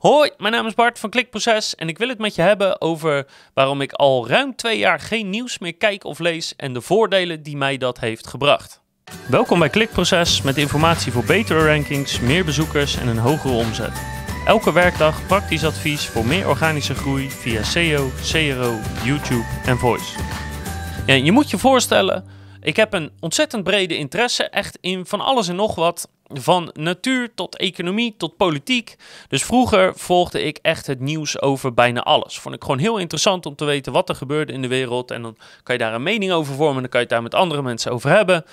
Hoi, mijn naam is Bart van Klikproces en ik wil het met je hebben over waarom ik al ruim twee jaar geen nieuws meer kijk of lees en de voordelen die mij dat heeft gebracht. Welkom bij Klikproces met informatie voor betere rankings, meer bezoekers en een hogere omzet. Elke werkdag praktisch advies voor meer organische groei via SEO, CRO, YouTube en Voice. Ja, je moet je voorstellen, ik heb een ontzettend brede interesse echt in van alles en nog wat van natuur tot economie tot politiek. Dus vroeger volgde ik echt het nieuws over bijna alles. Vond ik gewoon heel interessant om te weten wat er gebeurde in de wereld. En dan kan je daar een mening over vormen. En dan kan je het daar met andere mensen over hebben.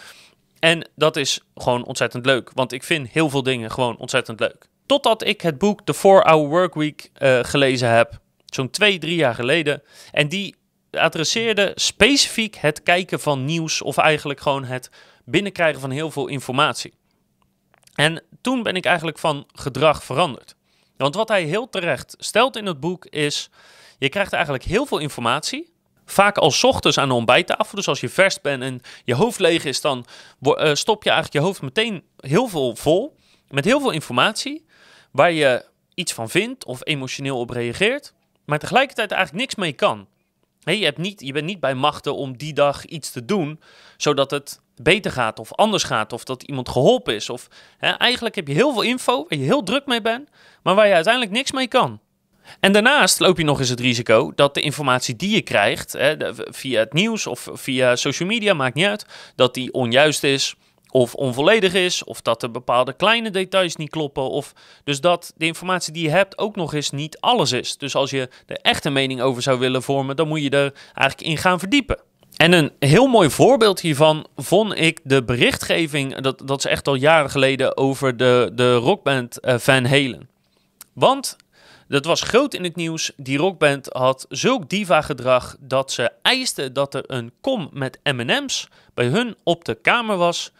En dat is gewoon ontzettend leuk. Want ik vind heel veel dingen gewoon ontzettend leuk. Totdat ik het boek The 4-Hour Workweek uh, gelezen heb. Zo'n twee, drie jaar geleden. En die adresseerde specifiek het kijken van nieuws. Of eigenlijk gewoon het binnenkrijgen van heel veel informatie. En toen ben ik eigenlijk van gedrag veranderd. Want wat hij heel terecht stelt in het boek is: je krijgt eigenlijk heel veel informatie. Vaak al ochtends aan de ontbijttafel. Dus als je vers bent en je hoofd leeg is, dan uh, stop je eigenlijk je hoofd meteen heel veel vol. Met heel veel informatie. Waar je iets van vindt of emotioneel op reageert. Maar tegelijkertijd eigenlijk niks mee kan. Je, niet, je bent niet bij machten om die dag iets te doen, zodat het beter gaat of anders gaat of dat iemand geholpen is. Of hè, eigenlijk heb je heel veel info waar je heel druk mee bent, maar waar je uiteindelijk niks mee kan. En daarnaast loop je nog eens het risico dat de informatie die je krijgt, hè, via het nieuws of via social media, maakt niet uit, dat die onjuist is of onvolledig is, of dat er bepaalde kleine details niet kloppen, of dus dat de informatie die je hebt ook nog eens niet alles is. Dus als je er echt een mening over zou willen vormen, dan moet je er eigenlijk in gaan verdiepen. En een heel mooi voorbeeld hiervan vond ik de berichtgeving, dat, dat is echt al jaren geleden, over de, de rockband uh, Van Halen. Want dat was groot in het nieuws. Die rockband had zulk diva-gedrag dat ze eisten dat er een kom met M&M's bij hun op de kamer was.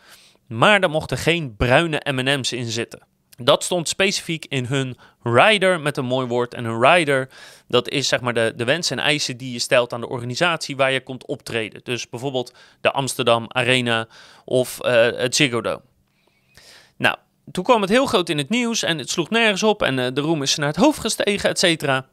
Maar er mochten geen bruine M&M's in zitten. Dat stond specifiek in hun rider met een mooi woord. En een rider, dat is zeg maar de, de wensen en eisen die je stelt aan de organisatie waar je komt optreden. Dus bijvoorbeeld de Amsterdam Arena of uh, het Ziggo Dome. Nou, toen kwam het heel groot in het nieuws en het sloeg nergens op en uh, de roem is naar het hoofd gestegen, et cetera.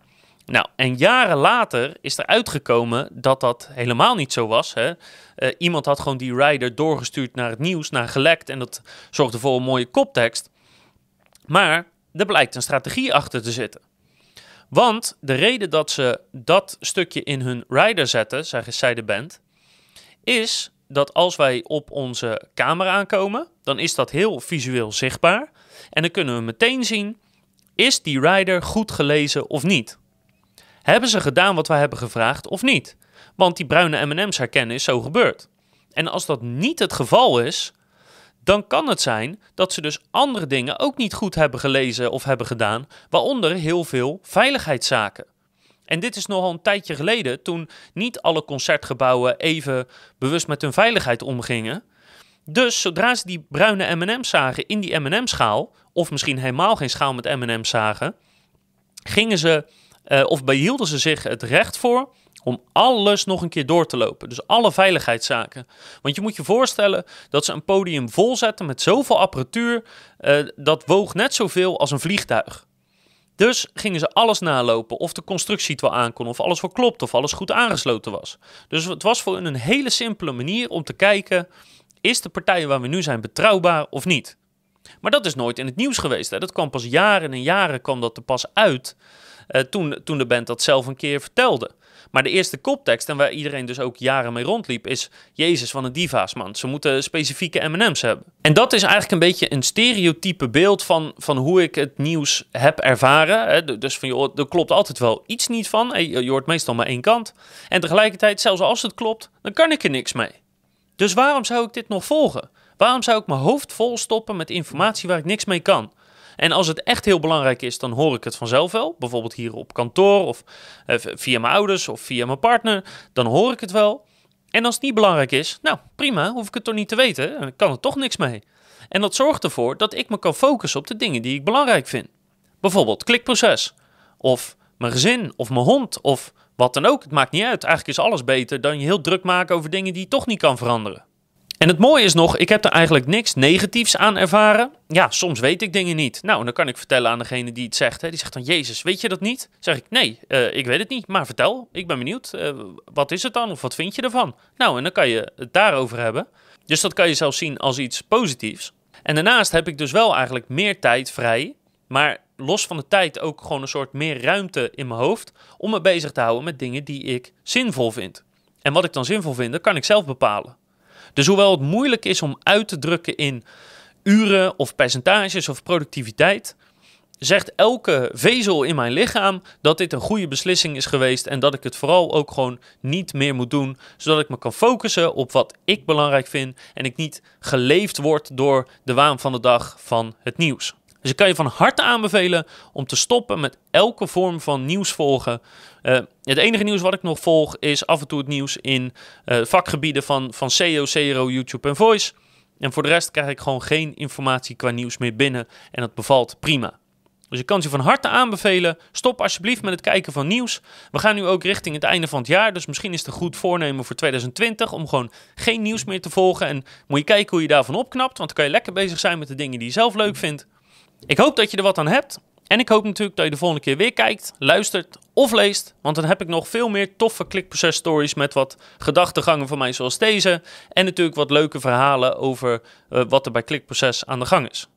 Nou, en jaren later is er uitgekomen dat dat helemaal niet zo was. Hè? Uh, iemand had gewoon die rider doorgestuurd naar het nieuws, naar gelekt en dat zorgde voor een mooie koptekst. Maar er blijkt een strategie achter te zitten. Want de reden dat ze dat stukje in hun rider zetten, zei de band, is dat als wij op onze camera aankomen, dan is dat heel visueel zichtbaar. En dan kunnen we meteen zien, is die rider goed gelezen of niet? Hebben ze gedaan wat wij hebben gevraagd of niet? Want die bruine M&M's herkennen is zo gebeurd. En als dat niet het geval is, dan kan het zijn dat ze dus andere dingen ook niet goed hebben gelezen of hebben gedaan, waaronder heel veel veiligheidszaken. En dit is nogal een tijdje geleden, toen niet alle concertgebouwen even bewust met hun veiligheid omgingen. Dus zodra ze die bruine M&M's zagen in die M&M-schaal, of misschien helemaal geen schaal met M&M's zagen, gingen ze, uh, of behielden ze zich het recht voor om alles nog een keer door te lopen. Dus alle veiligheidszaken. Want je moet je voorstellen dat ze een podium vol zetten met zoveel apparatuur. Uh, dat woog net zoveel als een vliegtuig. Dus gingen ze alles nalopen of de constructie het wel aankon, of alles wel klopt, of alles goed aangesloten was. Dus het was voor hun een hele simpele manier om te kijken: is de partij waar we nu zijn betrouwbaar of niet? Maar dat is nooit in het nieuws geweest. Hè? Dat kwam pas jaren en jaren kwam dat er pas uit. Uh, toen, toen de band dat zelf een keer vertelde. Maar de eerste koptekst, en waar iedereen dus ook jaren mee rondliep, is Jezus van de diva's, man. Ze moeten specifieke M&M's hebben. En dat is eigenlijk een beetje een stereotype beeld van, van hoe ik het nieuws heb ervaren. Hè. Dus van, joh, er klopt altijd wel iets niet van. Je hoort meestal maar één kant. En tegelijkertijd, zelfs als het klopt, dan kan ik er niks mee. Dus waarom zou ik dit nog volgen? Waarom zou ik mijn hoofd vol stoppen met informatie waar ik niks mee kan? En als het echt heel belangrijk is, dan hoor ik het vanzelf wel. Bijvoorbeeld hier op kantoor of eh, via mijn ouders of via mijn partner. Dan hoor ik het wel. En als het niet belangrijk is, nou prima, hoef ik het toch niet te weten. Dan kan er toch niks mee. En dat zorgt ervoor dat ik me kan focussen op de dingen die ik belangrijk vind. Bijvoorbeeld klikproces. Of mijn gezin of mijn hond of wat dan ook. Het maakt niet uit. Eigenlijk is alles beter dan je heel druk maken over dingen die je toch niet kan veranderen. En het mooie is nog, ik heb er eigenlijk niks negatiefs aan ervaren. Ja, soms weet ik dingen niet. Nou, dan kan ik vertellen aan degene die het zegt. Hè. Die zegt dan, Jezus, weet je dat niet? Zeg ik, nee, uh, ik weet het niet. Maar vertel, ik ben benieuwd. Uh, wat is het dan? Of wat vind je ervan? Nou, en dan kan je het daarover hebben. Dus dat kan je zelfs zien als iets positiefs. En daarnaast heb ik dus wel eigenlijk meer tijd vrij. Maar los van de tijd ook gewoon een soort meer ruimte in mijn hoofd. Om me bezig te houden met dingen die ik zinvol vind. En wat ik dan zinvol vind, dat kan ik zelf bepalen. Dus hoewel het moeilijk is om uit te drukken in uren of percentages of productiviteit, zegt elke vezel in mijn lichaam dat dit een goede beslissing is geweest en dat ik het vooral ook gewoon niet meer moet doen, zodat ik me kan focussen op wat ik belangrijk vind en ik niet geleefd word door de waan van de dag van het nieuws. Dus ik kan je van harte aanbevelen om te stoppen met elke vorm van nieuws volgen. Uh, het enige nieuws wat ik nog volg is af en toe het nieuws in uh, vakgebieden van, van SEO, CRO, YouTube en Voice. En voor de rest krijg ik gewoon geen informatie qua nieuws meer binnen en dat bevalt prima. Dus ik kan je van harte aanbevelen, stop alsjeblieft met het kijken van nieuws. We gaan nu ook richting het einde van het jaar, dus misschien is het een goed voornemen voor 2020 om gewoon geen nieuws meer te volgen. En moet je kijken hoe je daarvan opknapt, want dan kan je lekker bezig zijn met de dingen die je zelf leuk vindt. Ik hoop dat je er wat aan hebt. En ik hoop natuurlijk dat je de volgende keer weer kijkt, luistert of leest. Want dan heb ik nog veel meer toffe klikproces stories met wat gedachtegangen van mij zoals deze. En natuurlijk wat leuke verhalen over uh, wat er bij klikproces aan de gang is.